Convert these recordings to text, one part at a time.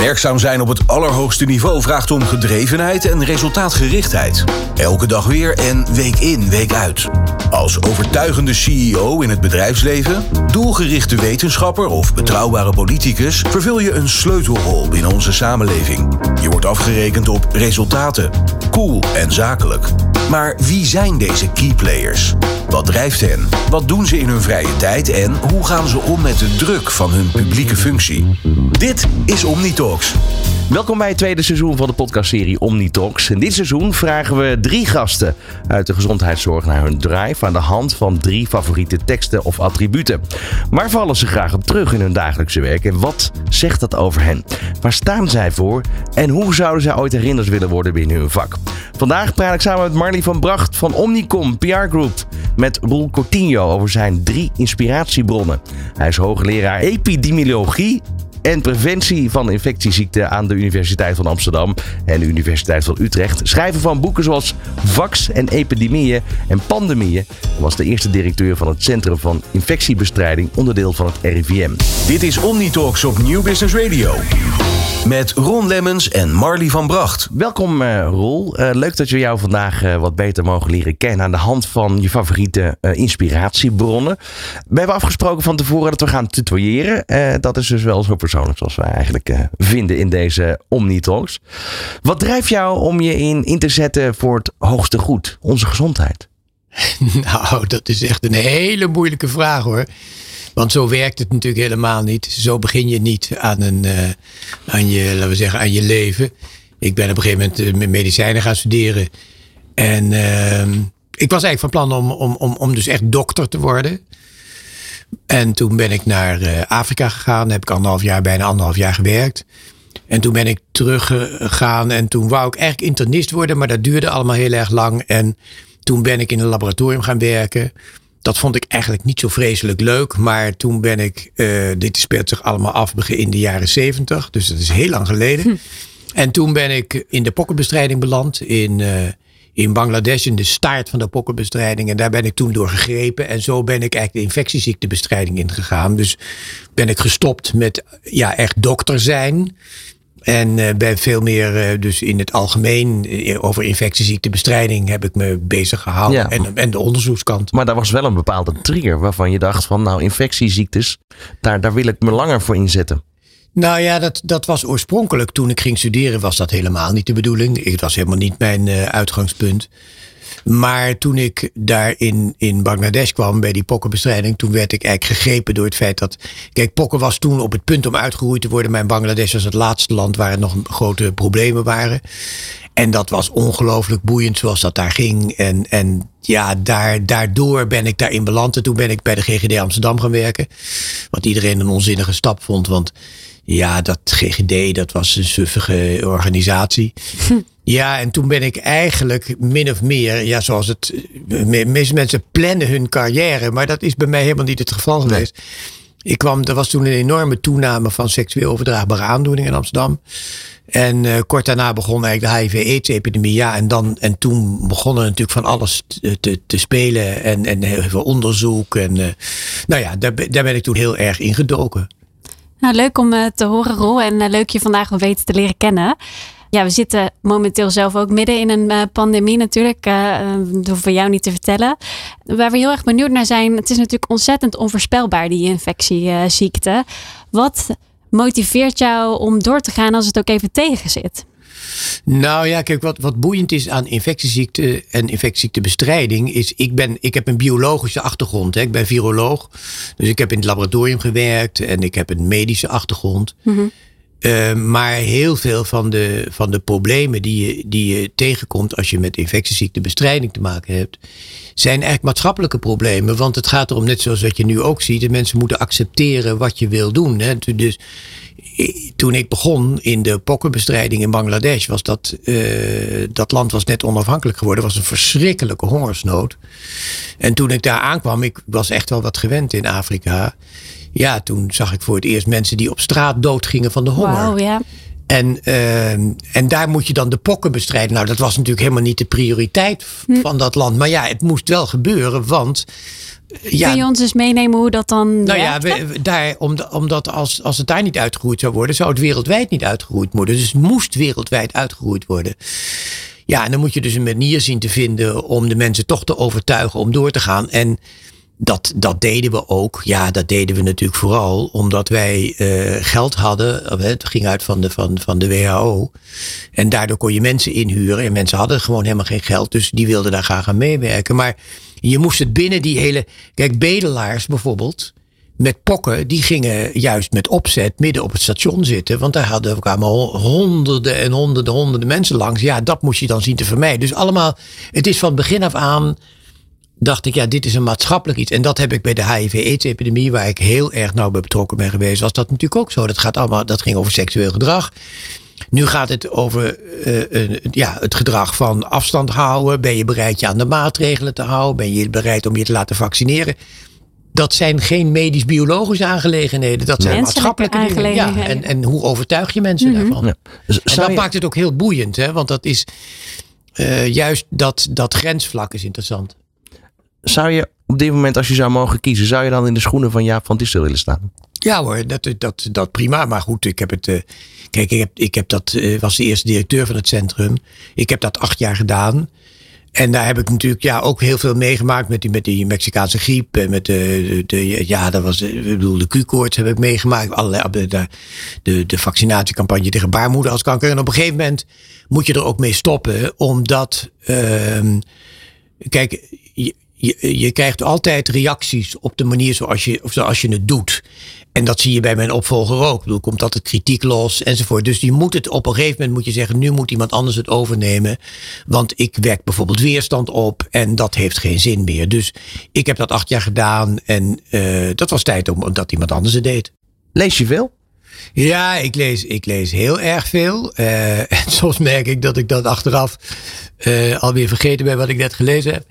Werkzaam zijn op het allerhoogste niveau vraagt om gedrevenheid en resultaatgerichtheid. Elke dag weer en week in, week uit. Als overtuigende CEO in het bedrijfsleven, doelgerichte wetenschapper of betrouwbare politicus vervul je een sleutelrol binnen onze samenleving. Je wordt afgerekend op resultaten, cool en zakelijk. Maar wie zijn deze key players? Wat drijft hen? Wat doen ze in hun vrije tijd en hoe gaan ze om met de druk van hun publieke functie? Dit is Welkom bij het tweede seizoen van de podcastserie Omnitalks. In dit seizoen vragen we drie gasten uit de gezondheidszorg naar hun drive aan de hand van drie favoriete teksten of attributen. Waar vallen ze graag op terug in hun dagelijkse werk en wat zegt dat over hen? Waar staan zij voor en hoe zouden zij ooit herinnerd willen worden binnen hun vak? Vandaag praat ik samen met Marley van Bracht van Omnicom PR Group met Roel Cortinho over zijn drie inspiratiebronnen. Hij is hoogleraar epidemiologie en preventie van infectieziekten aan de Universiteit van Amsterdam en de Universiteit van Utrecht. Schrijver van boeken zoals Vax en Epidemieën en Pandemieën. En was de eerste directeur van het Centrum van Infectiebestrijding, onderdeel van het RIVM. Dit is Omnitalks op Nieuw Business Radio. Met Ron Lemmens en Marley van Bracht. Welkom uh, Roel. Uh, leuk dat we jou vandaag uh, wat beter mogen leren kennen aan de hand van je favoriete inspiratiebronnen. We hebben afgesproken van tevoren dat we gaan tutoyeren. dat is dus wel zo zoals wij eigenlijk vinden in deze Omnitalks. Wat drijft jou om je in, in te zetten voor het hoogste goed, onze gezondheid? Nou, dat is echt een hele moeilijke vraag hoor. Want zo werkt het natuurlijk helemaal niet. Zo begin je niet aan, een, uh, aan, je, laten we zeggen, aan je leven. Ik ben op een gegeven moment uh, medicijnen gaan studeren. En uh, ik was eigenlijk van plan om, om, om, om dus echt dokter te worden. En toen ben ik naar uh, Afrika gegaan. Daar heb ik anderhalf jaar, bijna anderhalf jaar gewerkt. En toen ben ik teruggegaan. En toen wou ik eigenlijk internist worden. Maar dat duurde allemaal heel erg lang. En toen ben ik in een laboratorium gaan werken. Dat vond ik eigenlijk niet zo vreselijk leuk. Maar toen ben ik, uh, dit speelt zich allemaal af begin in de jaren zeventig. Dus dat is heel lang geleden. Hm. En toen ben ik in de pokkenbestrijding beland. In, uh, in Bangladesh, in de staart van de pokkenbestrijding. En daar ben ik toen door gegrepen. En zo ben ik eigenlijk de infectieziektebestrijding ingegaan. Dus ben ik gestopt met ja, echt dokter zijn. En uh, ben veel meer, uh, dus in het algemeen, uh, over infectieziektebestrijding heb ik me bezig gehouden. Ja. En, en de onderzoekskant. Maar daar was wel een bepaalde trigger waarvan je dacht van nou infectieziektes, daar, daar wil ik me langer voor inzetten. Nou ja, dat, dat was oorspronkelijk toen ik ging studeren was dat helemaal niet de bedoeling. Het was helemaal niet mijn uitgangspunt. Maar toen ik daar in, in Bangladesh kwam bij die pokkenbestrijding, toen werd ik eigenlijk gegrepen door het feit dat. Kijk, pokken was toen op het punt om uitgeroeid te worden. Maar Bangladesh was het laatste land waar er nog grote problemen waren. En dat was ongelooflijk boeiend zoals dat daar ging. En, en ja, daar, daardoor ben ik daarin beland. En toen ben ik bij de GGD Amsterdam gaan werken. Wat iedereen een onzinnige stap vond. Want ja, dat GGD, dat was een suffige organisatie. Ja, en toen ben ik eigenlijk min of meer, ja, zoals het. Meeste mensen plannen hun carrière, maar dat is bij mij helemaal niet het geval geweest. Ik kwam, er was toen een enorme toename van seksueel overdraagbare aandoeningen in Amsterdam. En uh, kort daarna begon eigenlijk de HIV-AIDS-epidemie. Ja, en, dan, en toen begon er natuurlijk van alles te, te, te spelen. En, en heel veel onderzoek. En uh, nou ja, daar, daar ben ik toen heel erg in gedoken. Nou, leuk om te horen, Roel. En leuk je vandaag wel weten te leren kennen. Ja, we zitten momenteel zelf ook midden in een uh, pandemie natuurlijk. Uh, dat hoeven we jou niet te vertellen. Waar we heel erg benieuwd naar zijn. Het is natuurlijk ontzettend onvoorspelbaar, die infectieziekte. Wat motiveert jou om door te gaan als het ook even tegen zit? Nou ja, kijk, wat, wat boeiend is aan infectieziekte en infectieziektebestrijding is, ik, ben, ik heb een biologische achtergrond. Hè. Ik ben viroloog, dus ik heb in het laboratorium gewerkt en ik heb een medische achtergrond. Mm -hmm. Uh, maar heel veel van de, van de problemen die je, die je tegenkomt als je met infectieziektebestrijding te maken hebt, zijn eigenlijk maatschappelijke problemen. Want het gaat erom, net zoals wat je nu ook ziet, dat mensen moeten accepteren wat je wil doen. Hè. Dus toen ik begon in de pokkenbestrijding in Bangladesh, was dat, uh, dat land was net onafhankelijk geworden, was een verschrikkelijke hongersnood. En toen ik daar aankwam, ik was echt wel wat gewend in Afrika. Ja, toen zag ik voor het eerst mensen die op straat doodgingen van de honger. Wow, ja. En, uh, en daar moet je dan de pokken bestrijden. Nou, dat was natuurlijk helemaal niet de prioriteit hm. van dat land. Maar ja, het moest wel gebeuren, want ja, Kun je ons dus meenemen hoe dat dan nou ja, we- daar, omdat, omdat als, als het daar niet uitgeroeid zou worden, zou het wereldwijd niet uitgeroeid worden. Dus het moest wereldwijd uitgeroeid worden. Ja, en dan moet je dus een manier zien te vinden om de mensen toch te overtuigen om door te gaan. En dat, dat deden we ook. Ja, dat deden we natuurlijk vooral omdat wij eh, geld hadden. Hè, Het ging uit van de, van, van de WHO. En daardoor kon je mensen inhuren. En mensen hadden gewoon helemaal geen geld. Dus die wilden daar graag aan meewerken. Maar je moest het binnen die hele. Kijk, bedelaars bijvoorbeeld. Met pokken, die gingen juist met opzet midden op het station zitten. Want daar hadden, kwamen al honderden en honderden, honderden mensen langs. Ja, dat moest je dan zien te vermijden. Dus allemaal, het is van begin af aan dacht ik, ja, dit is een maatschappelijk iets. En dat heb ik bij de HIV-AIDS-epidemie, waar ik heel erg nauw bij betrokken ben geweest, was dat natuurlijk ook zo. Dat, gaat allemaal, dat ging over seksueel gedrag. Nu gaat het over eh, ja, het gedrag van afstand houden. Ben je bereid je aan de maatregelen te houden? Ben je bereid om je te laten vaccineren? Dat zijn geen medisch-biologische aangelegenheden. Dat zijn maatschappelijke dingen. Ja, en, aangelegenheden. en hoe overtuig je mensen daarvan? Ja. Dus En dat je- maakt het ook heel boeiend, hè? want dat is eh, juist dat, dat grensvlak is interessant. Zou je op dit moment, als je zou mogen kiezen, zou je dan in de schoenen van Jaap van Distel willen staan? Ja hoor, dat, dat, dat prima. Maar goed, ik heb het. eh, kijk, ik, heb, ik heb dat, eh, was de eerste directeur van het centrum. Ik heb dat acht jaar gedaan. En daar heb ik natuurlijk ja, ook heel veel meegemaakt met die, met die Mexicaanse griep. En met de, de, ja, dat was, eh, ik bedoel, de Q-koorts heb ik meegemaakt. Allerlei, de, de, de, vaccinatiecampagne tegen baarmoederhalskanker. En op een gegeven moment moet je er ook mee stoppen. Omdat, ehm, kijk, je, je, krijgt altijd reacties op de manier zoals je, of zoals je het doet. En dat zie je bij mijn opvolger ook. Ik bedoel, komt altijd kritiek los enzovoort. Dus je moet het op een gegeven moment moet je zeggen, nu moet iemand anders het overnemen. Want ik wek bijvoorbeeld weerstand op en dat heeft geen zin meer. Dus ik heb dat acht jaar gedaan en eh, dat was tijd om dat iemand anders het deed. Lees je veel? Ja, ik lees, ik lees heel erg veel. Eh, en soms merk ik dat ik dat achteraf eh, alweer vergeten ben wat ik net gelezen heb.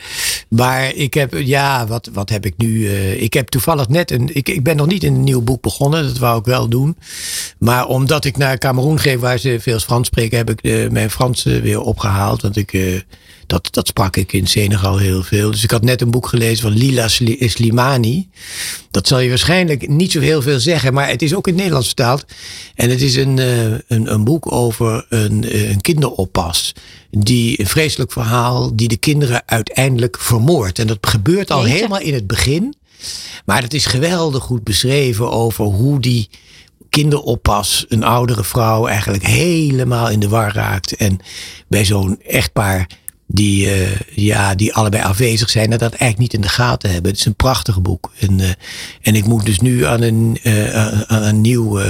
Maar ik heb, ja, wat, wat heb ik nu? eh, ik heb toevallig net een. Ik, ik ben nog niet in een nieuw boek begonnen, dat wou ik wel doen. Maar omdat ik naar Cameroen geef, waar ze veel Frans spreken, heb ik mijn Frans weer opgehaald. Want ik. Dat, dat sprak ik in Senegal heel veel. Dus ik had net een boek gelezen van Lila Sli- Slimani. Dat zal je waarschijnlijk niet zo heel veel zeggen, maar het is ook in het Nederlands vertaald. En het is een, eh, een, een boek over een, eh, een kinderoppas. Die een vreselijk verhaal, die de kinderen uiteindelijk vermoordt. En dat gebeurt al Jeetje. helemaal in het begin. Maar het is geweldig goed beschreven over hoe die kinderoppas, een oudere vrouw, eigenlijk helemaal in de war raakt. En bij zo'n echtpaar die, eh, ja, die allebei afwezig zijn en dat eigenlijk niet in de gaten hebben. Het is een prachtig boek. En, eh, en ik moet dus nu aan een, eh, aan, een nieuw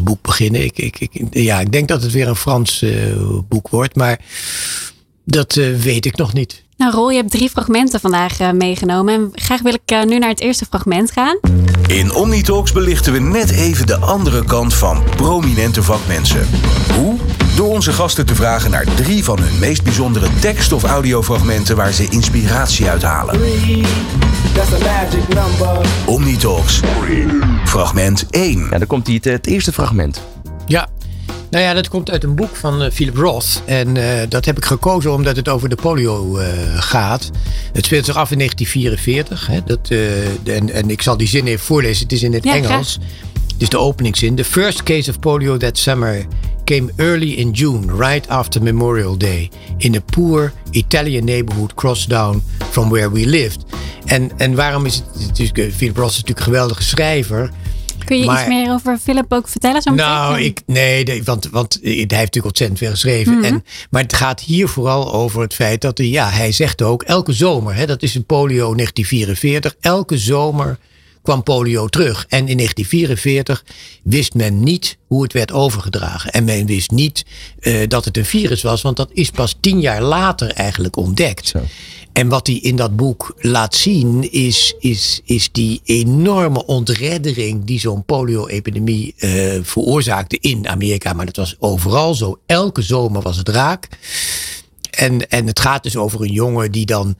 boek beginnen. Ik, ik, ik, ja, ik denk dat het weer een Frans boek wordt, maar dat eh, weet ik nog niet. Nou, Rol, je hebt drie fragmenten vandaag eh, meegenomen. En graag wil ik eh, nu naar het eerste fragment gaan. In Omnitalks belichten we net even de andere kant van prominente vakmensen. Hoe? Door onze gasten te vragen naar drie van hun meest bijzondere tekst- of audiofragmenten waar ze inspiratie uit halen. That's a magic number. Omnitalks. Fragment 1. Ja, dan komt hij het, het eerste fragment. Ja. Nou ja, dat komt uit een boek van eh, Philip Roth. En eh, dat heb ik gekozen omdat het over de polio eh, gaat. Het speelt zich af in 1944. Hè, dat, en, en ik zal die zin even voorlezen. Het is in het Ja, Engels. Het is de openingszin. The first case of polio that summer came early in June, right after Memorial Day, in a poor Italian neighborhood cross down from where we lived. En, en waarom is het, Philip Roth is natuurlijk een geweldige schrijver. Kun je Maar- iets meer over Philip ook vertellen? Zo meteen? Nou, ik, nee, want, want hij heeft natuurlijk ontzettend veel geschreven. en, maar het gaat hier vooral over het feit dat hij, ja, hij zegt ook, elke zomer, hè, dat is een polio 1944, elke zomer kwam polio terug. En in 1944 wist men niet hoe het werd overgedragen. En men wist niet eh, dat het een virus was, want dat is pas tien jaar later eigenlijk ontdekt. Zo. En wat hij in dat boek laat zien, is, is, is die enorme ontreddering die zo'n polio-epidemie eh, veroorzaakte in Amerika. Maar dat was overal zo. Elke zomer was het raak. En, en het gaat dus over een jongen die dan,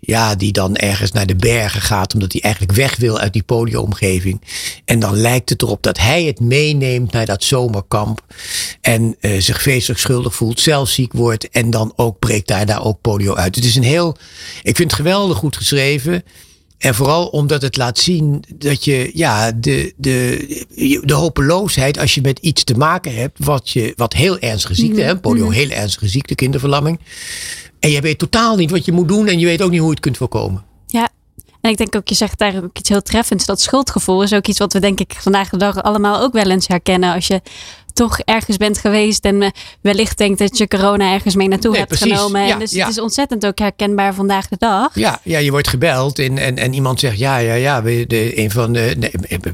ja, die dan ergens naar de bergen gaat, omdat hij eigenlijk weg wil uit die polio-omgeving. En dan lijkt het erop dat hij het meeneemt naar dat zomerkamp. En eh, zich vreselijk schuldig voelt, zelf ziek wordt. En dan ook breekt daar, daar ook polio uit. Het is een heel, ik vind het geweldig goed geschreven. En vooral omdat het laat zien dat je, ja, de, de, de hopeloosheid als je met iets te maken hebt wat, je, wat heel ernstige ziekte, Mhm. hè, polio, Mhm. heel ernstige ziekte, kinderverlamming. En je weet totaal niet wat je moet doen en je weet ook niet hoe je het kunt voorkomen. Ja. En ik denk ook, je zegt daar ook iets heel treffends. Dat schuldgevoel is ook iets wat we denk ik vandaag de dag allemaal ook wel eens herkennen. Als je toch ergens bent geweest en eh, wellicht denkt dat je corona ergens mee naartoe Nee, hebt precies. genomen. Ja, en dus ja. het is ontzettend ook herkenbaar vandaag de dag. Ja, ja je wordt gebeld en, en, en iemand zegt, ja, ja, ja, de, een van de,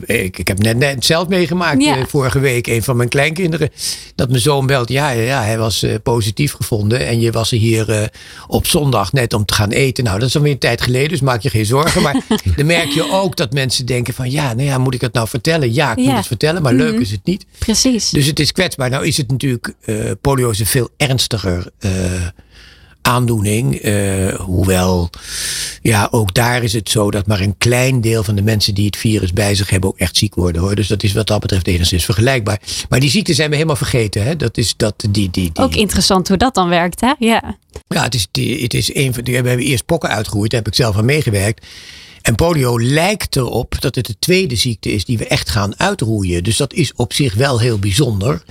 nee, ik, ik heb net, net zelf meegemaakt Ja. eh, vorige week, een van mijn kleinkinderen, dat mijn zoon belt, ja, ja, ja hij was eh, positief gevonden en je was er hier op zondag net om te gaan eten. Nou, dat is alweer een tijd geleden, dus maak je geen zorgen. Maar dan merk je ook dat mensen denken van, ja, nou ja, moet ik het nou vertellen? Ja, ik moet het vertellen, maar leuk is het niet. Precies. Dus het is kwetsbaar. Nou is het natuurlijk, eh, polio is een veel ernstiger eh, aandoening. eh, hoewel, ja, ook daar is het zo dat maar een klein deel van de mensen die het virus bij zich hebben ook echt ziek worden hoor. Dus dat is wat dat betreft enigszins vergelijkbaar. Maar die ziekte zijn we helemaal vergeten. Hè? Dat is dat, die, die, die, Ook interessant hoe dat dan werkt, hè? Ja. ja, het is, het is een van. We hebben eerst pokken uitgeroeid, daar heb ik zelf aan meegewerkt. En polio lijkt erop dat het de tweede ziekte is die we echt gaan uitroeien. Dus dat is op zich wel heel bijzonder.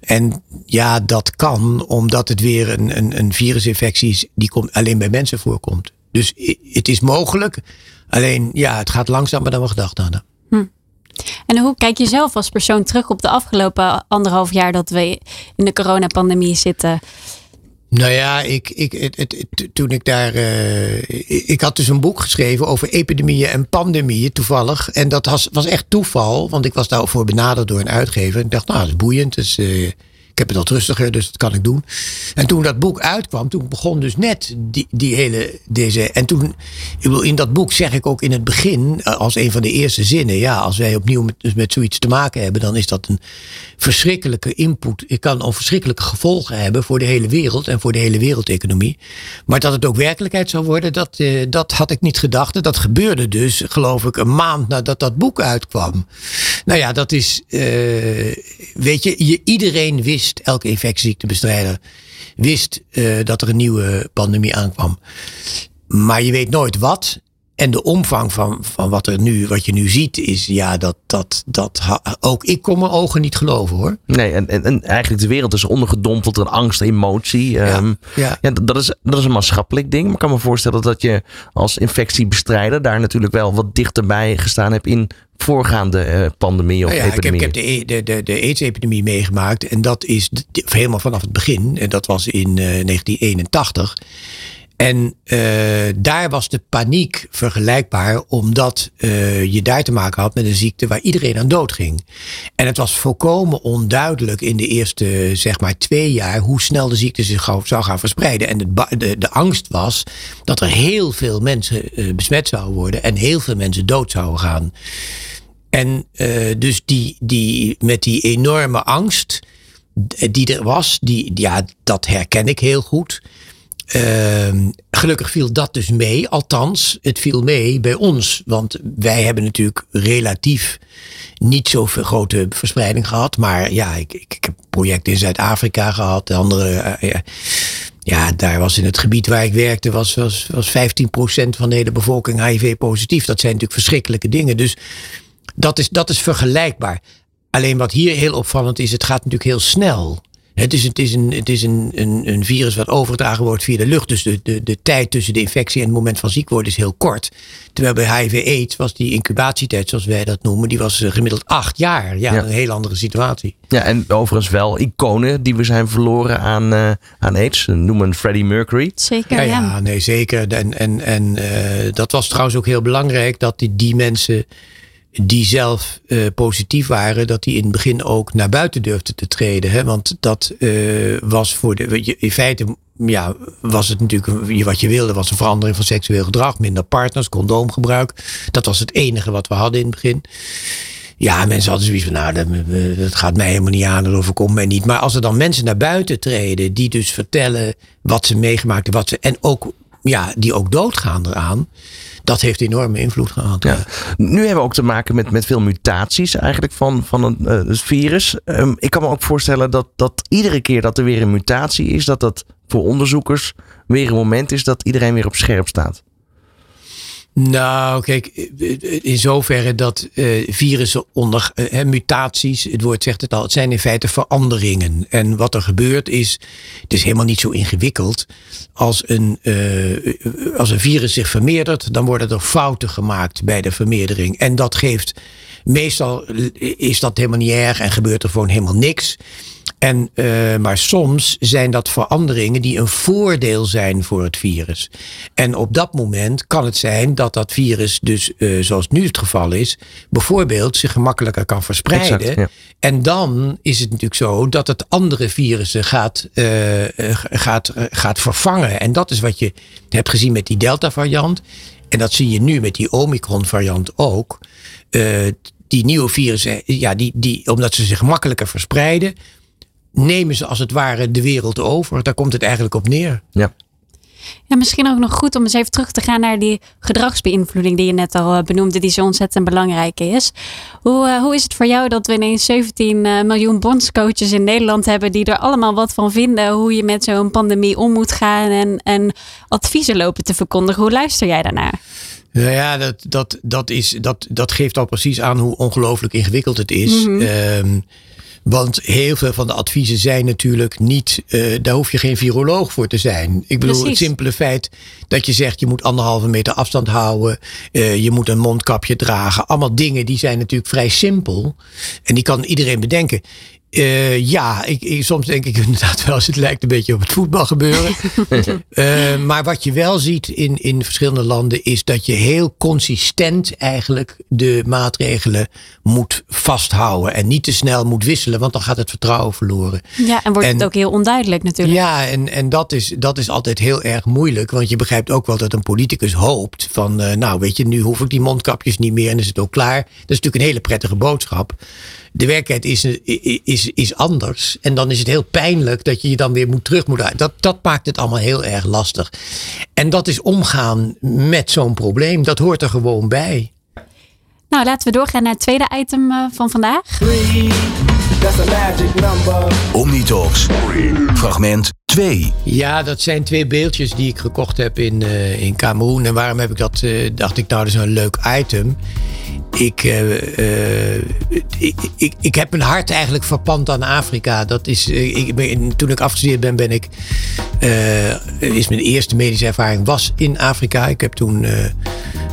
En ja, dat kan omdat het weer een, een, een virusinfectie is die komt, alleen bij mensen voorkomt. Dus het is mogelijk. Alleen ja, het gaat langzamer dan we gedacht hadden. En hoe kijk je zelf als persoon terug op de afgelopen anderhalf jaar dat we in de coronapandemie zitten? Nou ja, ik, ik, het, het, toen ik daar. eh, ik- had dus een boek geschreven over epidemieën en pandemieën toevallig. En dat was, was echt toeval, want ik was daarvoor benaderd door een uitgever. En ik dacht, nou, dat is boeiend. Dus, ik heb het wat rustiger, dus dat kan ik doen. En toen dat boek uitkwam, toen begon dus net die, die hele. Deze, en toen. In dat boek zeg ik ook in het begin, eh, als een van de eerste zinnen. Ja, als wij opnieuw met, dus met zoiets te maken hebben, dan is dat een verschrikkelijke input. Het kan een verschrikkelijke gevolgen hebben voor de hele wereld en voor de hele wereldeconomie. Maar dat het ook werkelijkheid zou worden, dat, eh, dat had ik niet gedacht. En dat gebeurde dus, geloof ik, een maand nadat dat boek uitkwam. Nou ja, dat is, eh, weet je, je, iedereen wist, elke infectieziektenbestrijder wist eh, dat er een nieuwe pandemie aankwam. Maar je weet nooit wat. En de omvang van, van wat, er nu, wat je nu ziet is, ja, dat, dat, dat ook ik kon mijn ogen niet geloven hoor. Nee, en, en, en eigenlijk de wereld is ondergedompeld in angst, emotie. Ja. ja, dat, is, dat is een maatschappelijk ding. Maar ik kan me voorstellen dat je als infectiebestrijder daar natuurlijk wel wat dichterbij gestaan hebt in voorgaande eh, pandemie of Nou ja, ik heb, ik heb de, de, de, de AIDS-epidemie meegemaakt. En dat is helemaal vanaf het begin. En dat was in eh, 1981. En eh, daar was de paniek vergelijkbaar, omdat eh, je daar te maken had met een ziekte waar iedereen aan dood ging. En het was volkomen onduidelijk in de eerste, zeg maar, twee jaar hoe snel de ziekte zich zou gaan verspreiden. En ba- de, de angst was dat er heel veel mensen eh, besmet zouden worden en heel veel mensen dood zouden gaan. En dus die, die, met die enorme angst die er was, die, ja, dat herken ik heel goed. Ehm, gelukkig viel dat dus mee. Althans, het viel mee bij ons. Want wij hebben natuurlijk relatief niet zoveel grote verspreiding gehad. Maar ja, ik, ik, heb projecten in Zuid-Afrika gehad. De andere, eh, ja, ja, daar was in het gebied waar ik werkte, was, was, was 15% van de hele bevolking HIV-positief. Dat zijn natuurlijk verschrikkelijke dingen. Dus dat is, dat is vergelijkbaar. Alleen wat hier heel opvallend is, het gaat natuurlijk heel snel. Het is, het is, een, het is een, een, een virus wat overgedragen wordt via de lucht. Dus de, de, de tijd tussen de infectie en het moment van ziek worden is heel kort. Terwijl bij HIV-AIDS was die incubatietijd, zoals wij dat noemen, die was eh, gemiddeld acht jaar. Ja, Ja. een heel andere situatie. Ja, en overigens wel iconen die we zijn verloren aan, eh aan AIDS. Noem een Freddie Mercury. Zeker, Ja, ja. ja, nee, zeker. En, en, en eh, dat was trouwens ook heel belangrijk dat die, die mensen die zelf eh, positief waren, dat die in het begin ook naar buiten durfden te treden. Hè? Want dat eh, was voor de. In feite ja, was het natuurlijk wat je wilde, was een verandering van seksueel gedrag, minder partners, condoomgebruik. Dat was het enige wat we hadden in het begin. Ja, mensen hadden zoiets van, nou, dat, dat gaat mij helemaal niet aan, dat overkomt mij niet. Maar als er dan mensen naar buiten treden, die dus vertellen wat ze meegemaakt hebben, wat ze, en ook, ja, die ook doodgaan eraan, dat heeft enorme invloed gehad. Nu hebben we ook te maken met, met veel mutaties eigenlijk van, van een, eh, het virus. Ehm, ik kan me ook voorstellen dat, dat iedere keer dat er weer een mutatie is, dat dat voor onderzoekers weer een moment is dat iedereen weer op scherp staat. Nou, kijk, in zoverre dat uh, virussen, onder, uh, mutaties, het woord zegt het al, het zijn in feite veranderingen. En wat er gebeurt is, het is helemaal niet zo ingewikkeld. Als een, als een virus zich vermeerdert, dan worden er fouten gemaakt bij de vermeerdering. En dat geeft, meestal is dat helemaal niet erg en gebeurt er gewoon helemaal niks. En, uh, maar soms zijn dat veranderingen die een voordeel zijn voor het virus. En op dat moment kan het zijn dat dat virus, dus uh, zoals nu het geval is, bijvoorbeeld zich gemakkelijker kan verspreiden. Exact, ja. En dan is het natuurlijk zo dat het andere virussen gaat, uh, gaat, gaat vervangen. En dat is wat je hebt gezien met die Delta-variant. En dat zie je nu met die Omicron-variant ook. die nieuwe virussen, ja, die, die, omdat ze zich makkelijker verspreiden, nemen ze als het ware de wereld over. Daar komt het eigenlijk op neer. Ja. Ja, misschien ook nog goed om eens even terug te gaan naar die gedragsbeïnvloeding die je net al eh, benoemde, die zo ontzettend belangrijk is. Hoe, uh, hoe is het voor jou dat we ineens 17 uh, miljoen bondscoaches in Nederland hebben die er allemaal wat van vinden hoe je met zo'n pandemie om moet gaan en, en adviezen lopen te verkondigen? Hoe luister jij daarnaar? Nou ja, dat, dat, dat, is, dat, dat geeft al precies aan hoe ongelooflijk ingewikkeld het is. Mm -hmm. Want heel veel van de adviezen zijn natuurlijk niet, uh, daar hoef je geen viroloog voor te zijn. Ik bedoel, Precies. het simpele feit dat je zegt je moet anderhalve meter afstand houden, uh, je moet een mondkapje dragen. Allemaal dingen die zijn natuurlijk vrij simpel. En die kan iedereen bedenken. Uh, ja, ik, ik, soms denk ik inderdaad wel eens, het lijkt een beetje op het voetbal gebeuren. uh, maar wat je wel ziet in, in verschillende landen is dat je heel consistent eigenlijk de maatregelen moet vasthouden. En niet te snel moet wisselen, want dan gaat het vertrouwen verloren. Ja, en wordt en, het ook heel onduidelijk natuurlijk. Ja, en, en dat, is, dat is altijd heel erg moeilijk. Want je begrijpt ook wel dat een politicus hoopt van, uh, nou weet je, nu hoef ik die mondkapjes niet meer en is het ook klaar. Dat is natuurlijk een hele prettige boodschap de werkelijkheid is, is, is anders. En dan is het heel pijnlijk dat je je dan weer moet terug moet. Dat, dat maakt het allemaal heel erg lastig. En dat is omgaan met zo'n probleem. Dat hoort er gewoon bij. Nou, laten we doorgaan naar het tweede item uh, van vandaag. Three, that's a magic number. Omnitalks. Fragment 2. Ja, dat zijn twee beeldjes die ik gekocht heb in, uh, in Cameroen. En waarom heb ik dat? Uh, dacht ik, nou, dat is een leuk item. Ik, uh, ik, ik, ik, heb mijn hart eigenlijk verpand aan Afrika. Dat is, ik ben, toen ik afgestudeerd ben, ben ik. is mijn eerste medische ervaring was in Afrika. Ik heb toen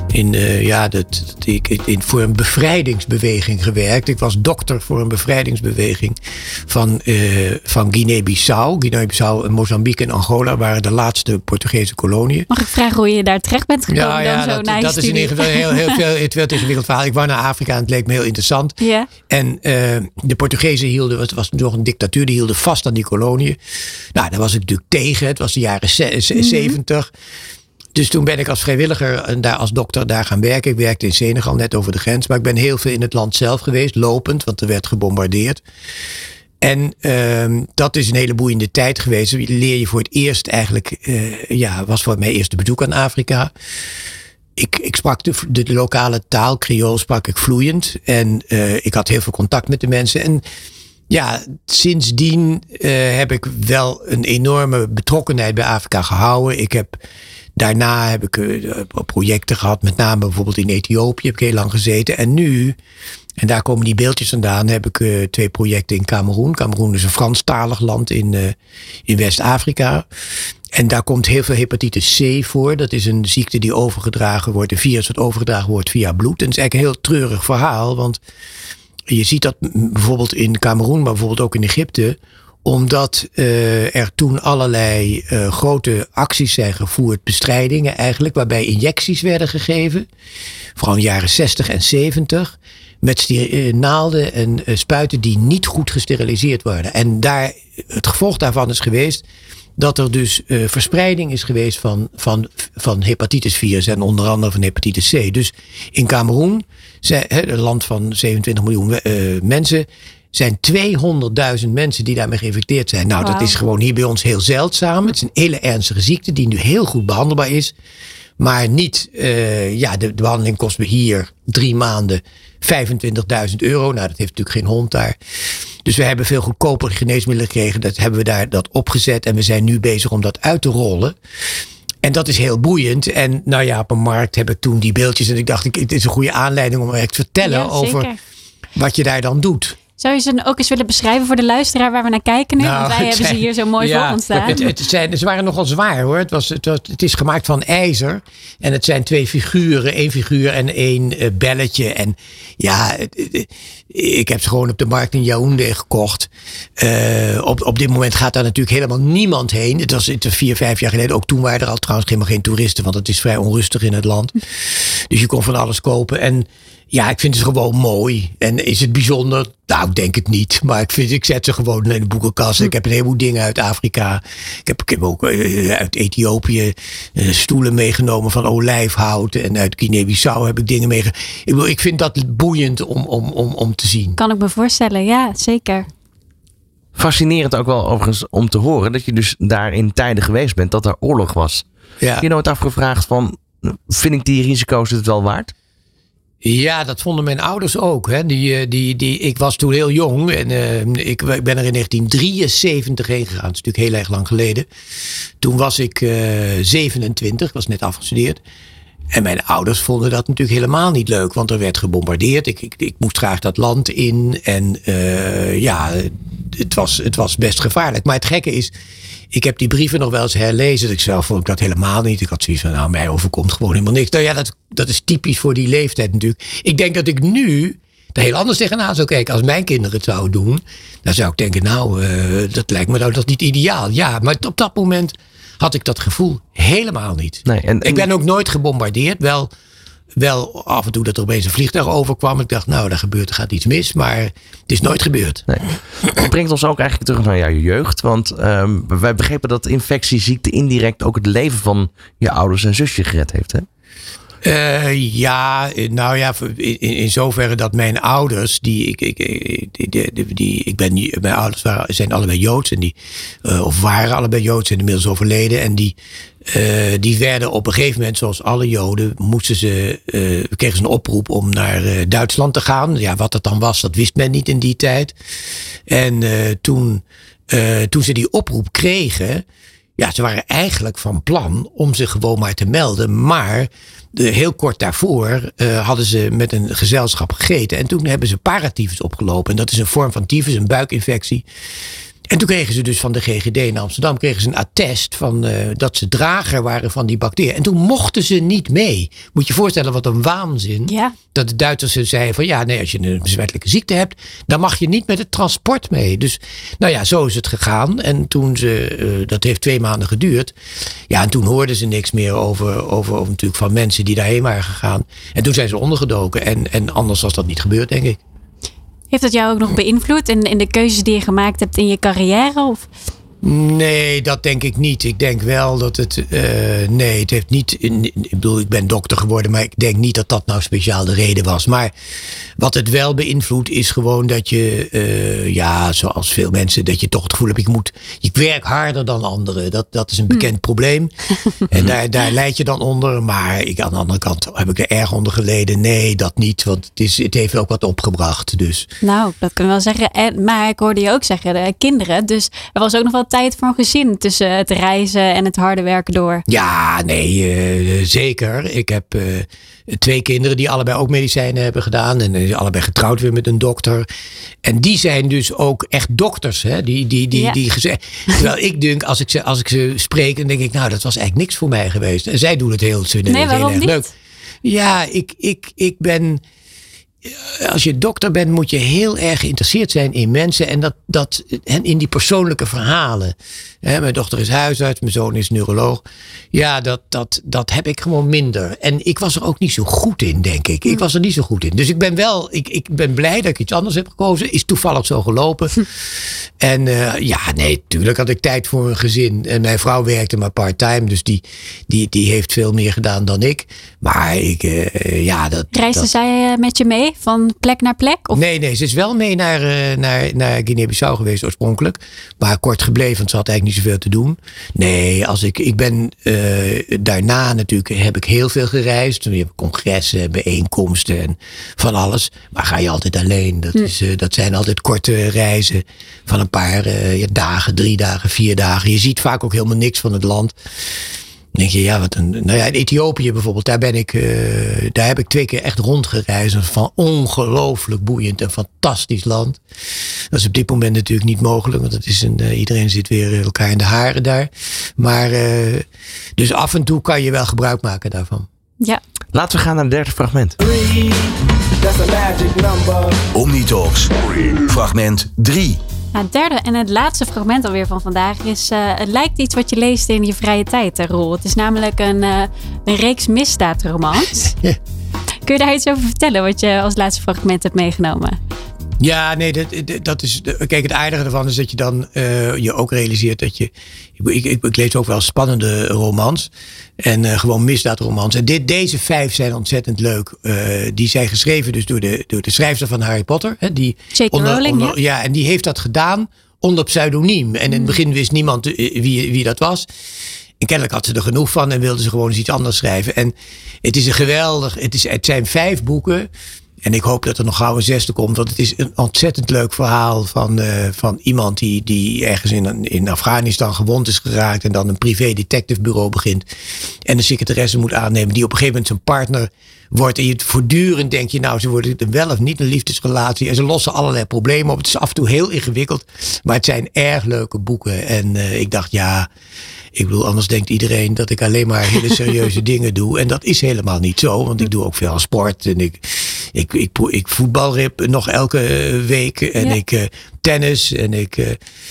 in, eh, ja, dat, ik, in, voor een bevrijdingsbeweging gewerkt. Ik was dokter voor een bevrijdingsbeweging van, uh, van Guinea-Bissau. Guinea-Bissau en Mozambique en Angola waren de laatste Portugese koloniën. Mag ik vragen hoe je daar terecht bent gekomen? Ja, dan zo dat, dat is in ieder geval heel, heel veel. Het werd een ingewikkeld verhaal. Ik wou naar Afrika en het leek me heel interessant. Yeah. En eh, de Portugezen hielden, het was nog een dictatuur, die hielden vast aan die koloniën. Nou, daar was ik natuurlijk tegen. Het was de jaren 70. Mhm. Dus toen ben ik als vrijwilliger en daar als dokter daar gaan werken. Ik werkte in Senegal, net over de grens. Maar ik ben heel veel in het land zelf geweest, lopend, want er werd gebombardeerd. En uh, dat is een hele boeiende tijd geweest. Leer je voor het eerst eigenlijk, uh, ja, was voor mijn eerste bezoek aan Afrika ik, ik sprak de, lokale taal, Creool sprak ik vloeiend. En uh, ik had heel veel contact met de mensen. En ja, sindsdien uh, heb ik wel een enorme betrokkenheid bij Afrika gehouden. Ik heb daarna heb ik uh, projecten gehad, met name bijvoorbeeld in Ethiopië heb ik heel lang gezeten. En nu, en daar komen die beeldjes vandaan, heb ik uh, twee projecten in Cameroen. Cameroen is een Franstalig land in, in West-Afrika. En daar komt heel veel hepatitis C voor. Dat is een ziekte die overgedragen wordt, een virus dat overgedragen wordt via bloed. En het is eigenlijk een heel treurig verhaal, want je ziet dat bijvoorbeeld in Cameroen, maar bijvoorbeeld ook in Egypte omdat uh, er toen allerlei uh, grote acties zijn gevoerd, bestrijdingen eigenlijk, waarbij injecties werden gegeven. Vooral in de jaren 60 en 70. Met uh, naalden en spuiten die niet goed gesteriliseerd worden. En daar, het gevolg daarvan is geweest dat er dus verspreiding is geweest van, van, van hepatitisvirus en onder andere van hepatitis C. Dus in Cameroen, een land van 27 miljoen uh, mensen, zijn 200.000 mensen die daarmee geïnfecteerd zijn. Nou, wow. dat is gewoon hier bij ons heel zeldzaam. Het is een hele ernstige ziekte die nu heel goed behandelbaar is. Maar niet, uh, ja, de, de, behandeling kost me hier drie maanden 25.000 euro. Nou, dat heeft natuurlijk geen hond daar. Dus we hebben veel goedkoper geneesmiddelen gekregen. Dat hebben we daar dat opgezet. En we zijn nu bezig om dat uit te rollen. En dat is heel boeiend. En nou ja, op een markt heb ik toen die beeldjes. En ik dacht, ik, het is een goede aanleiding om echt te vertellen Ja, over wat je daar dan doet. Zou je ze ook eens willen beschrijven voor de luisteraar waar we naar kijken nu? Nou, Want wij het hebben ze hier zo mooi ja, voor ons staan. Het, het zijn, ze waren nogal zwaar hoor. Het, was, het, was- het is gemaakt van ijzer. En het zijn twee figuren. één figuur en één eh, belletje. En ja, ik heb ze gewoon op de markt in Yaoundé gekocht. Eh, op, op dit moment gaat daar natuurlijk helemaal niemand heen. Het was het was vier, vijf jaar geleden. Ook toen waren er al trouwens helemaal geen toeristen. Want het is vrij onrustig in het land. Dus je kon van alles kopen. En ja, ik vind het gewoon mooi. En is het bijzonder? Nou, ik denk het niet. Maar ik, vind, ik zet ze gewoon in de boekenkast. Ik heb een heleboel dingen uit Afrika. Ik heb, ik heb ook eh, uit Ethiopië eh, stoelen meegenomen van olijfhout. En uit Guinea-Bissau heb ik dingen meegenomen. Ik, bedoel, ik vind dat boeiend om, om, om, om te zien. Kan ik me voorstellen, ja, zeker. Fascinerend ook wel overigens om te horen dat je dus daar in tijden geweest bent dat er oorlog was. Ja. Heb je nooit afgevraagd van, vind ik die risico's het wel waard? Ja, dat vonden mijn ouders ook. Hè. Die, eh, die, die, ik was toen heel jong en eh, ik, ik ben er in 1973 heen gegaan. Dat is natuurlijk heel erg lang geleden. Toen was ik eh 27, ik was net afgestudeerd. En mijn ouders vonden dat natuurlijk helemaal niet leuk, want er werd gebombardeerd. Ik, ik, ik moest graag dat land in en ja, het was, het was best gevaarlijk. Maar het gekke is, ik heb die brieven nog wel eens herlezen. Ik zelf vond ik dat helemaal niet. Ik had zoiets van, nou, mij overkomt gewoon helemaal niks. Nou ja, dat, dat is typisch voor die leeftijd natuurlijk. Ik denk dat ik nu er heel anders tegenaan zou kijken. Als mijn kinderen het zouden doen, dan zou ik denken, nou, eh, dat lijkt me nou dat niet ideaal. Ja, maar op dat moment had ik dat gevoel helemaal niet. Nee, en, en- Ik ben ook nooit gebombardeerd. Wel, wel af en toe dat er opeens een vliegtuig overkwam. Ik dacht, nou, daar gebeurt, er gaat iets mis. Maar het is nooit gebeurd. Nee. Het brengt ons ook eigenlijk terug naar jouw jeugd. Want ehm, wij begrepen dat infectieziekte indirect ook het leven van je ouders en zusje gered heeft. Hè? Eh, ja, nou ja, in, in zoverre dat mijn ouders, die ik, ik, die, die, die, ik ben, mijn ouders waren, zijn allebei Joods en die, eh, of waren allebei Joods en inmiddels overleden. En die, eh, die werden op een gegeven moment, zoals alle Joden, moesten ze, kregen ze een oproep om naar Duitsland te gaan. Ja, wat dat dan was, dat wist men niet in die tijd. En toen, toen ze die oproep kregen, ja, ze waren eigenlijk van plan om zich gewoon maar te melden. Maar heel kort daarvoor eh, hadden ze met een gezelschap gegeten. En toen hebben ze paratyfus opgelopen. En dat is een vorm van tyfus, een buikinfectie. En toen kregen ze dus van de GGD in Amsterdam kregen ze een attest van eh, dat ze drager waren van die bacterie. En toen mochten ze niet mee. Moet je je voorstellen wat een waanzin. Ja. Dat de Duitsers zeiden van ja, nee, als je een besmettelijke ziekte hebt, dan mag je niet met het transport mee. Dus nou ja, zo is het gegaan. En toen ze, eh, dat heeft twee maanden geduurd. Ja, en toen hoorden ze niks meer over, over, over natuurlijk van mensen die daarheen waren gegaan. En toen zijn ze ondergedoken. En, en anders was dat niet gebeurd, denk ik. Heeft dat jou ook nog beïnvloed in, in de keuzes die je gemaakt hebt in je carrière? Of? Nee, dat denk ik niet. Ik denk wel dat het. eh, nee, het heeft niet. Ik bedoel, ik ben dokter geworden, maar ik denk niet dat dat nou speciaal de reden was. Maar wat het wel beïnvloedt, is gewoon dat je. eh, ja, zoals veel mensen, dat je toch het gevoel hebt: ik moet. Ik werk harder dan anderen. Dat, dat is een bekend probleem. En daar, daar leid je dan onder. Maar ik, aan de andere kant heb ik er erg onder geleden. Nee, dat niet. Want het, is, het heeft ook wat opgebracht. Dus. Nou, dat kunnen we wel zeggen. En, maar ik hoorde je ook zeggen, de kinderen. Dus er was ook nog tijd voor een gezin tussen het reizen en het harde werken door. Ja, nee, eh, zeker. Ik heb eh, twee kinderen die allebei ook medicijnen hebben gedaan. En eh, allebei getrouwd weer met een dokter. En die zijn dus ook echt dokters. Hè? Die, die, die, Ja. die geze- Terwijl ik denk, als ik, ze, als ik ze spreek, dan denk ik, nou, dat was eigenlijk niks voor mij geweest. En zij doen het heel, vinden Nee, waarom erg niet? leuk. Ja, ik, ik, ik ben. Als je dokter bent, moet je heel erg geïnteresseerd zijn in mensen en dat, dat, en in die persoonlijke verhalen. Mijn dochter is huisarts, mijn zoon is neuroloog. Ja, dat, dat, dat heb ik gewoon minder. En ik was er ook niet zo goed in, denk ik. Ik was er niet zo goed in. Dus ik ben wel, ik, ik ben blij dat ik iets anders heb gekozen. Is toevallig zo gelopen. En eh, ja, nee, tuurlijk had ik tijd voor een gezin. En mijn vrouw werkte maar part-time, dus die, die, die heeft veel meer gedaan dan ik. Maar ik, eh, ja, dat. Reisde dat- zij eh, met je mee van plek naar plek? Of? Nee, nee, ze is wel mee naar, eh, naar, naar Guinea-Bissau geweest oorspronkelijk. Maar kort gebleven, want ze had eigenlijk niet zoveel te doen. Nee, als ik, ik ben eh, daarna natuurlijk, heb ik heel veel gereisd. Je hebt congressen, bijeenkomsten en van alles. Maar ga je altijd alleen. Dat, is, eh, dat zijn altijd korte reizen van een paar dagen, drie dagen, vier dagen. Je ziet vaak ook helemaal niks van het land. Denk je, ja, wat een. Nou ja, in Ethiopië bijvoorbeeld, daar ben ik. eh, daar heb ik twee keer echt rondgereisd. Dat is Van ongelooflijk boeiend en fantastisch land. Dat is op dit moment natuurlijk niet mogelijk, want het is een, eh, iedereen zit weer elkaar in de haren daar. Maar eh, dus af en toe kan je wel gebruik maken daarvan. Ja. Laten we gaan naar het derde fragment. Three, that's a magic number. Omnitalks. Fragment 3. Nou, het derde en het laatste fragment alweer van vandaag is... eh, het lijkt iets wat je leest in je vrije tijd, hè, Roel. Het is namelijk een, eh, een reeks misdaadromans. Kun je daar iets over vertellen wat je als laatste fragment hebt meegenomen? Ja, nee, dat, dat- is. Kijk, het aardige ervan is dat je dan eh, je ook realiseert dat je. Ik, ik, ik lees ook wel spannende romans. En eh, gewoon misdaadromans. En dit, deze vijf zijn ontzettend leuk. Eh, die zijn geschreven dus door de, door de schrijfster van Harry Potter. Hè, die J.K. Rowling, ja. ja, en die heeft dat gedaan onder pseudoniem. En in het begin wist niemand wie, wie dat was. En kennelijk had ze er genoeg van en wilde ze gewoon eens iets anders schrijven. En het is een geweldig. Het, is, het zijn vijf boeken. En ik hoop dat er nog gauw een zesde komt. Want het is een ontzettend leuk verhaal van, eh, van iemand die, die ergens in, in Afghanistan gewond is geraakt. En dan een privé detective bureau begint. En een secretaresse moet aannemen die op een gegeven moment zijn partner wordt. En je voortdurend denk je, nou, ze worden wel of niet een liefdesrelatie. En ze lossen allerlei problemen op. Het is af en toe heel ingewikkeld. Maar het zijn erg leuke boeken. En eh, ik dacht, ja. Ik bedoel, anders denkt iedereen dat ik alleen maar hele serieuze dingen doe. En dat is helemaal niet zo, want ik doe ook veel aan sport. En ik, ik, ik, ik voetbalrip nog elke week. En Ja. ik eh, tennis. En ik, eh,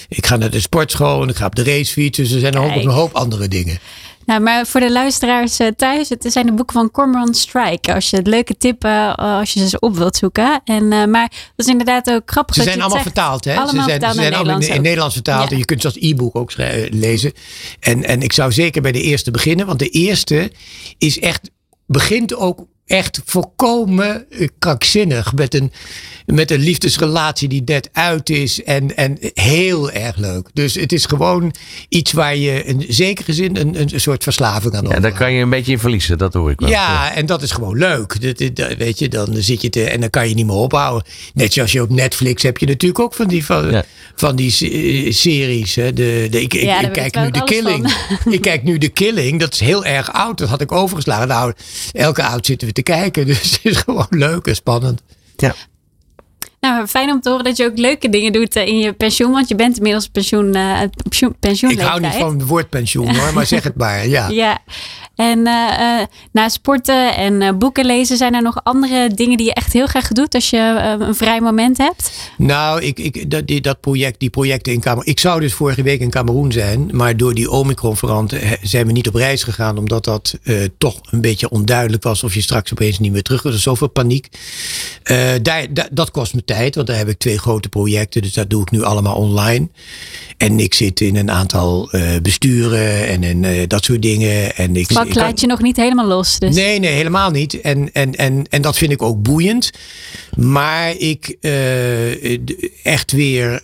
ik ga naar de sportschool. En ik ga op de racefiets. Dus er zijn nog een hoop andere dingen. Nou, maar voor de luisteraars eh, thuis, het zijn de boeken van Cormoran Strike. Als je het leuke tippen, eh, als je ze op wilt zoeken. En, eh, maar dat is inderdaad ook grappig. Ze dat zijn je allemaal zegt. vertaald, hè? Allemaal ze zijn, vertaald ze zijn allemaal in, Nederlands in ook. Nederlands vertaald. Ja. En je kunt ze als e-book ook lezen. En, en ik zou zeker bij de eerste beginnen. Want de eerste is echt, begint ook echt volkomen eh, krankzinnig. Met een, met een liefdesrelatie die net uit is. En, en heel erg leuk. Dus het is gewoon iets waar je in zekere zin een, een soort verslaving aan Ja, daar kan je een beetje in verliezen, dat hoor ik wel. Ja, en dat is gewoon leuk. Dat, dat- dat- weet je, dan zit je te, en dan kan je niet meer ophouden. Net zoals je op Netflix heb je natuurlijk ook van die, van, Ja. van die se- series. Hè. De, de, ik ik, Ja, kijk nu de Killing. ik kijk nu de Killing. Dat is heel erg oud. Dat had ik overgeslagen. Nou, elke oud zitten we te kijken. Dus het is gewoon leuk en spannend. Ja. Nou, fijn om te horen dat je ook leuke dingen doet eh, in je pensioen. Want je bent inmiddels pensioen, eh pensioen, Ik hou niet van het woord pensioen hoor, maar zeg het maar. Ja. Ja, en eh, na sporten en boeken lezen, zijn er nog andere dingen die je echt heel graag doet als je een vrij moment hebt? Nou, ik, ik, dat, die, dat project, die projecten in Cameroen. Ik zou dus vorige week in Cameroen zijn. Maar door die Omicron-variant zijn we niet op reis gegaan. Omdat dat toch een beetje onduidelijk was. Of je straks opeens niet meer terug. Er is zoveel paniek. Daar, daar- dat kost me tijd. Want daar heb ik twee grote projecten. Dus dat doe ik nu allemaal online. En ik zit in een aantal eh, besturen. En in eh, dat soort dingen. En ik, Vak ik kan- laat je nog niet helemaal los. Dus. Nee, nee, helemaal niet. En, en, en, en dat vind ik ook boeiend. Maar ik d- echt weer.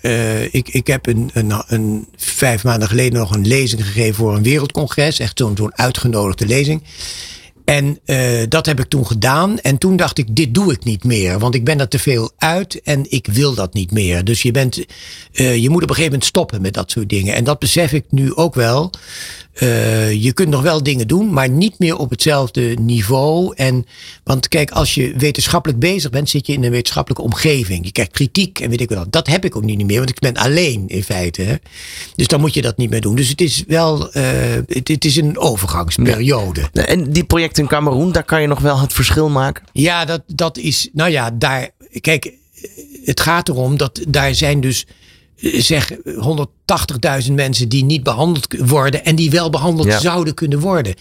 ik, ik heb een, een, een vijf maanden geleden nog een lezing gegeven voor een wereldcongres. Echt zo'n zo'n uitgenodigde lezing. En eh, dat heb ik toen gedaan. En toen dacht ik, dit doe ik niet meer. Want ik ben er te veel uit en ik wil dat niet meer. Dus je, bent, eh, je moet op een gegeven moment stoppen met dat soort dingen. En dat besef ik nu ook wel. Eh, je kunt nog wel dingen doen, maar niet meer op hetzelfde niveau. En, want kijk, als je wetenschappelijk bezig bent, zit je in een wetenschappelijke omgeving. Je krijgt kritiek en weet ik wel. Dat heb ik ook niet meer, want ik ben alleen in feite. Hè. Dus dan moet je dat niet meer doen. Dus het is wel, eh, het, het is een overgangsperiode. En die projecten in Cameroen, daar kan je nog wel het verschil maken. Ja, dat, dat is. Nou ja, daar. Kijk, het gaat erom dat daar zijn dus. Zeg 180.000 mensen die niet behandeld worden en die wel behandeld Ja. zouden kunnen worden.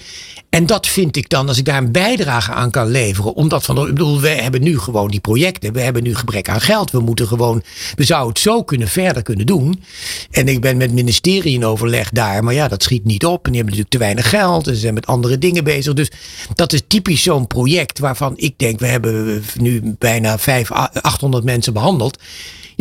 En dat vind ik dan, als ik daar een bijdrage aan kan leveren. Omdat van, ik bedoel, we hebben nu gewoon die projecten. We hebben nu gebrek aan geld. We moeten gewoon, we zouden het zo kunnen verder kunnen doen. En ik ben met het ministerie in overleg daar. Maar ja, dat schiet niet op. En die hebben natuurlijk te weinig geld. En ze zijn met andere dingen bezig. Dus dat is typisch zo'n project waarvan ik denk, we hebben nu bijna 500, 800 mensen behandeld.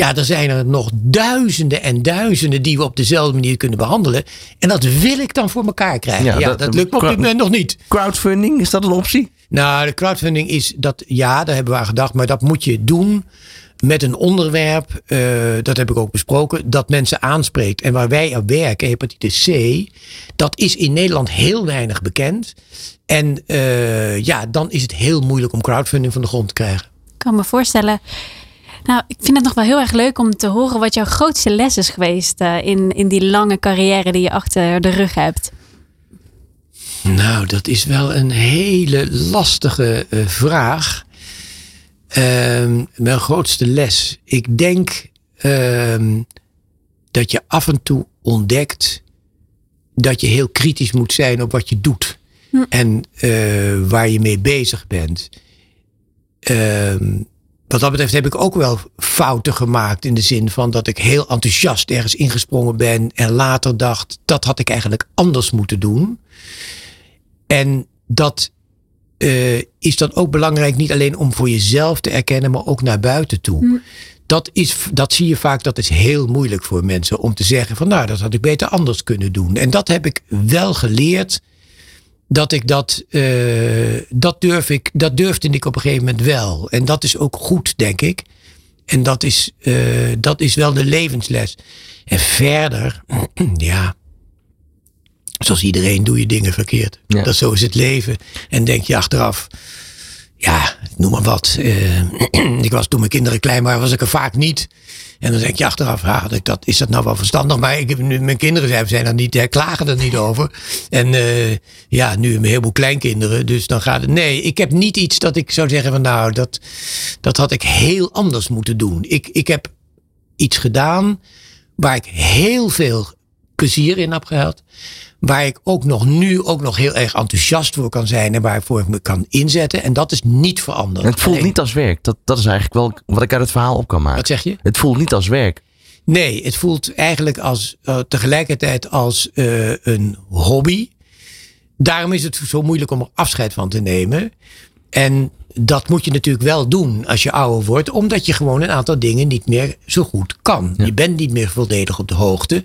Ja, er zijn er nog duizenden en duizenden die we op dezelfde manier kunnen behandelen. En dat wil ik dan voor elkaar krijgen. Ja, Ja, dat- dat, lukt me op dit moment nog niet. Crowdfunding, is dat een optie? Nou, de crowdfunding is dat, ja, daar hebben we aan gedacht, maar dat moet je doen met een onderwerp, eh, dat heb ik ook besproken, dat mensen aanspreekt. En waar wij op werken, hepatitis C, dat is in Nederland heel weinig bekend. En eh, ja, dan is het heel moeilijk om crowdfunding van de grond te krijgen. Ik kan me voorstellen. Nou, ik vind het nog wel heel erg leuk om te horen wat jouw grootste les is geweest uh, in, in die lange carrière die je achter de rug hebt. Nou, dat is wel een hele lastige uh, vraag. Uh, mijn grootste les. Ik denk uh, dat je af en toe ontdekt dat je heel kritisch moet zijn op wat je doet. Hm. En uh, waar je mee bezig bent. Ehm, wat dat betreft heb ik ook wel fouten gemaakt. In de zin van dat ik heel enthousiast ergens ingesprongen ben. En later dacht, dat had ik eigenlijk anders moeten doen. En dat uh, is dan ook belangrijk, niet alleen om voor jezelf te erkennen, maar ook naar buiten toe. Mm. Dat, is, dat zie je vaak, dat is heel moeilijk voor mensen om te zeggen van nou, dat had ik beter anders kunnen doen. En dat heb ik wel geleerd. Dat ik dat, uh, dat durf ik, dat durfde ik op een gegeven moment wel. En dat is ook goed, denk ik. En dat is, uh, dat is wel de levensles. En verder, ja, zoals iedereen doe je dingen verkeerd. Ja. Dat zo is het leven. En denk je achteraf, ja, noem maar wat. Uh, ik was toen mijn kinderen klein waren, was ik er vaak niet. En dan denk je achteraf, ja, dat, is dat nou wel verstandig? Maar ik nu, mijn kinderen zijn, zijn er niet, klagen er niet over. En uh, ja, nu een heleboel kleinkinderen. Dus dan gaat het. Nee, ik heb niet iets dat ik zou zeggen van nou, dat, dat had ik heel anders moeten doen. Ik, ik heb iets gedaan waar ik heel veel plezier in heb gehad waar ik ook nog nu ook nog heel erg enthousiast voor kan zijn en waarvoor ik me kan inzetten. En dat is niet veranderd. Het voelt niet als werk. Dat, dat is eigenlijk wel wat ik uit het verhaal op kan maken. Wat zeg je? Het voelt niet als werk. Nee, het voelt eigenlijk als, uh, tegelijkertijd als uh, een hobby. Daarom is het zo moeilijk om er afscheid van te nemen. En dat moet je natuurlijk wel doen als je ouder wordt, omdat je gewoon een aantal dingen niet meer zo goed kan. Ja. Je bent niet meer volledig op de hoogte.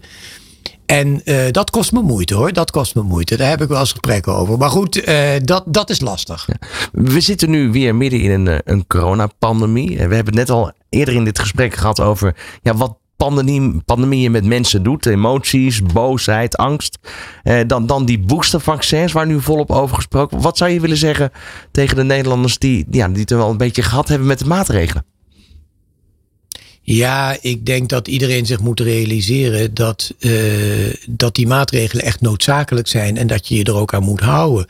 En uh, dat kost me moeite hoor. Dat kost me moeite. Daar heb ik wel eens gesprekken over. Maar goed, uh, dat, dat is lastig. We zitten nu weer midden in een, eh, een coronapandemie. We hebben het net al eerder in dit gesprek gehad over ja, wat pandemie, pandemieën met mensen doet. Emoties, boosheid, angst. Eh, dan, dan die boostervaccins waar nu volop over gesproken. Wat zou je willen zeggen tegen de Nederlanders die, ja, die het wel een beetje gehad hebben met de maatregelen? Ja, ik denk dat iedereen zich moet realiseren dat, uh, dat die maatregelen echt noodzakelijk zijn en dat je je er ook aan moet houden.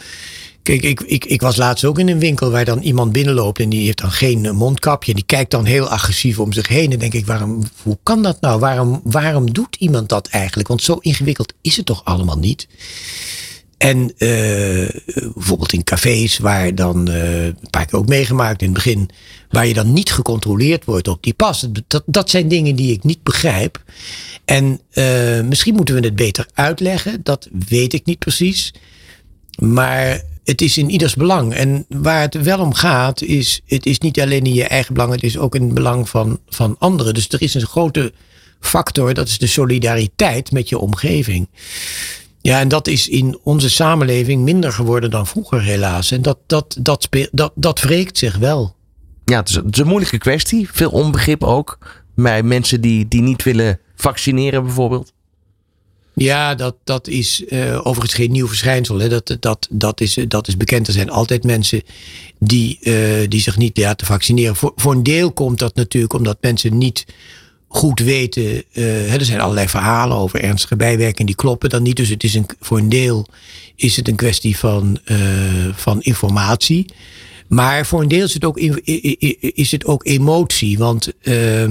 Kijk, ik, ik, ik was laatst ook in een winkel waar dan iemand binnenloopt en die heeft dan geen mondkapje. Die kijkt dan heel agressief om zich heen. En denk ik, waarom, hoe kan dat nou? Waarom, waarom doet iemand dat eigenlijk? Want zo ingewikkeld is het toch allemaal niet? En uh, bijvoorbeeld in cafés, waar dan, uh, een paar keer ook meegemaakt in het begin, waar je dan niet gecontroleerd wordt op die pas. Dat, dat zijn dingen die ik niet begrijp. En uh, misschien moeten we het beter uitleggen, dat weet ik niet precies. Maar het is in ieders belang. En waar het wel om gaat, is: het is niet alleen in je eigen belang, het is ook in het belang van, van anderen. Dus er is een grote factor, dat is de solidariteit met je omgeving. Ja, en dat is in onze samenleving minder geworden dan vroeger, helaas. En dat, dat, dat, dat, dat wreekt zich wel. Ja, het is, het is een moeilijke kwestie. Veel onbegrip ook bij mensen die, die niet willen vaccineren, bijvoorbeeld. Ja, dat, dat is uh, overigens geen nieuw verschijnsel. Hè. Dat, dat, dat, is, dat is bekend. Er zijn altijd mensen die, uh, die zich niet laten vaccineren. Voor, voor een deel komt dat natuurlijk omdat mensen niet goed weten. Uh, er zijn allerlei verhalen over ernstige bijwerkingen die kloppen dan niet. Dus het is een, voor een deel is het een kwestie van, uh, van informatie. Maar voor een deel is het ook, is het ook emotie. Want uh,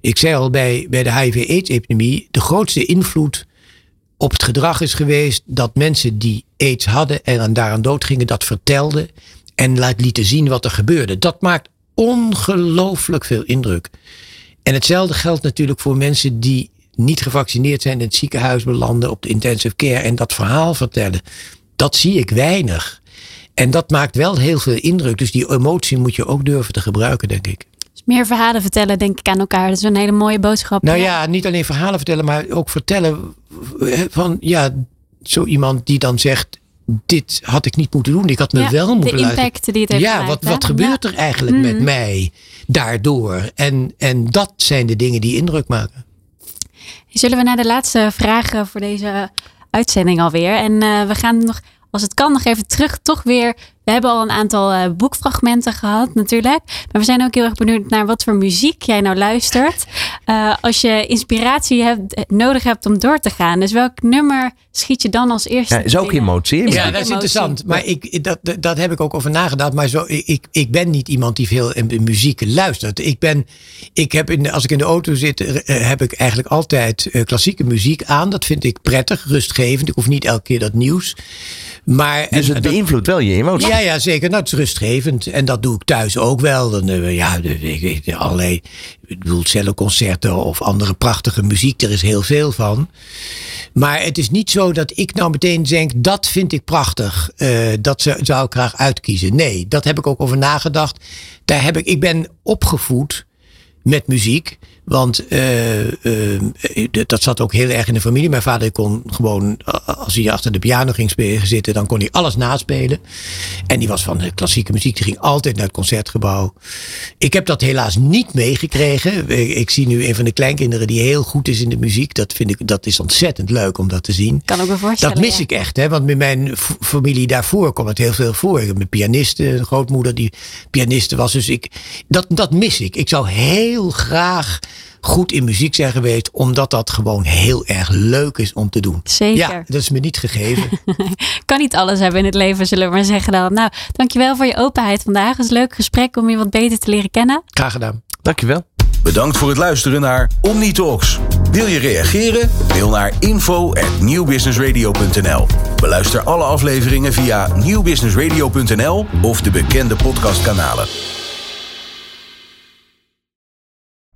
ik zei al bij, bij de HIV-AIDS-epidemie, de grootste invloed op het gedrag is geweest dat mensen die AIDS hadden en daaraan doodgingen, dat vertelden en lieten zien wat er gebeurde. Dat maakt ongelooflijk veel indruk. En hetzelfde geldt natuurlijk voor mensen die niet gevaccineerd zijn in het ziekenhuis belanden op de intensive care en dat verhaal vertellen. Dat zie ik weinig. En dat maakt wel heel veel indruk. Dus die emotie moet je ook durven te gebruiken, denk ik. Dus meer verhalen vertellen, denk ik, aan elkaar. Dat is een hele mooie boodschap. Nou ja, niet alleen verhalen vertellen, maar ook vertellen van ja, zo iemand die dan zegt: dit had ik niet moeten doen. Ik had me Ja, wel de moeten luisteren. impact die het heeft Ja, wat, hè? wat gebeurt Ja. er eigenlijk met Mhm. mij daardoor? En, en dat zijn de dingen die indruk maken. Zullen we naar de laatste vragen voor deze uitzending alweer? En eh, we gaan nog, als het kan, nog even terug. Toch weer. We hebben al een aantal eh, boekfragmenten gehad, natuurlijk. Maar we zijn ook heel erg benieuwd naar wat voor muziek jij nou luistert. Eh, als je inspiratie hebt, eh, nodig hebt om door te gaan. Dus welk nummer schiet je dan als eerste? Ja, is ook emotie. Is Ja, ook dat is interessant. Maar ik, dat, dat, heb ik ook over nagedacht. Maar zo, ik, ik ben niet iemand die veel in muziek luistert. Ik ben, ik heb in, als ik in de auto zit, heb ik eigenlijk altijd eh, klassieke muziek aan. Dat vind ik prettig, rustgevend. Ik hoef niet elke keer dat nieuws. Maar, Dus en- het dat- beïnvloedt wel je emotie. ja, ja, zeker. Nou, het is rustgevend. En dat doe ik thuis ook wel. Dan, eh, ja, allerlei ik bedoel, celloconcerten of andere prachtige muziek. Er is heel veel van. Maar het is niet zo dat ik nou meteen denk, dat vind ik prachtig. Eh, dat zou ik graag uitkiezen. Nee, dat heb ik ook over nagedacht. Daar heb ik, ik ben opgevoed met muziek. Want eh, eh, dat zat ook heel erg in de familie. Mijn vader kon gewoon, als hij achter de piano ging spelen, zitten, dan kon hij alles naspelen. En die was van de klassieke muziek. Die ging altijd naar het concertgebouw. Ik heb dat helaas niet meegekregen. Ik, zie nu een van de kleinkinderen die heel goed is in de muziek. Dat vind ik, dat is ontzettend leuk om dat te zien. Kan ook me voorstellen. Dat mis ja. ik echt, hè? want met mijn familie daarvoor kwam het heel veel voor. Ik heb een pianiste, een grootmoeder die pianiste was. Dus ik, dat, dat mis ik. Ik zou heel graag goed in muziek zijn geweest, omdat dat gewoon heel erg leuk is om te doen. Zeker. Ja, dat is me niet gegeven. kan niet alles hebben in het leven, zullen we maar zeggen dan. Nou, dankjewel voor je openheid vandaag. Het is een leuk gesprek om je wat beter te leren kennen. Graag gedaan. Dankjewel. Bedankt voor het luisteren naar OmniTalks. Wil je reageren? Mail naar info@newbusinessradio.nl. Beluister alle afleveringen via nieuwbusinessradio.nl of de bekende podcastkanalen.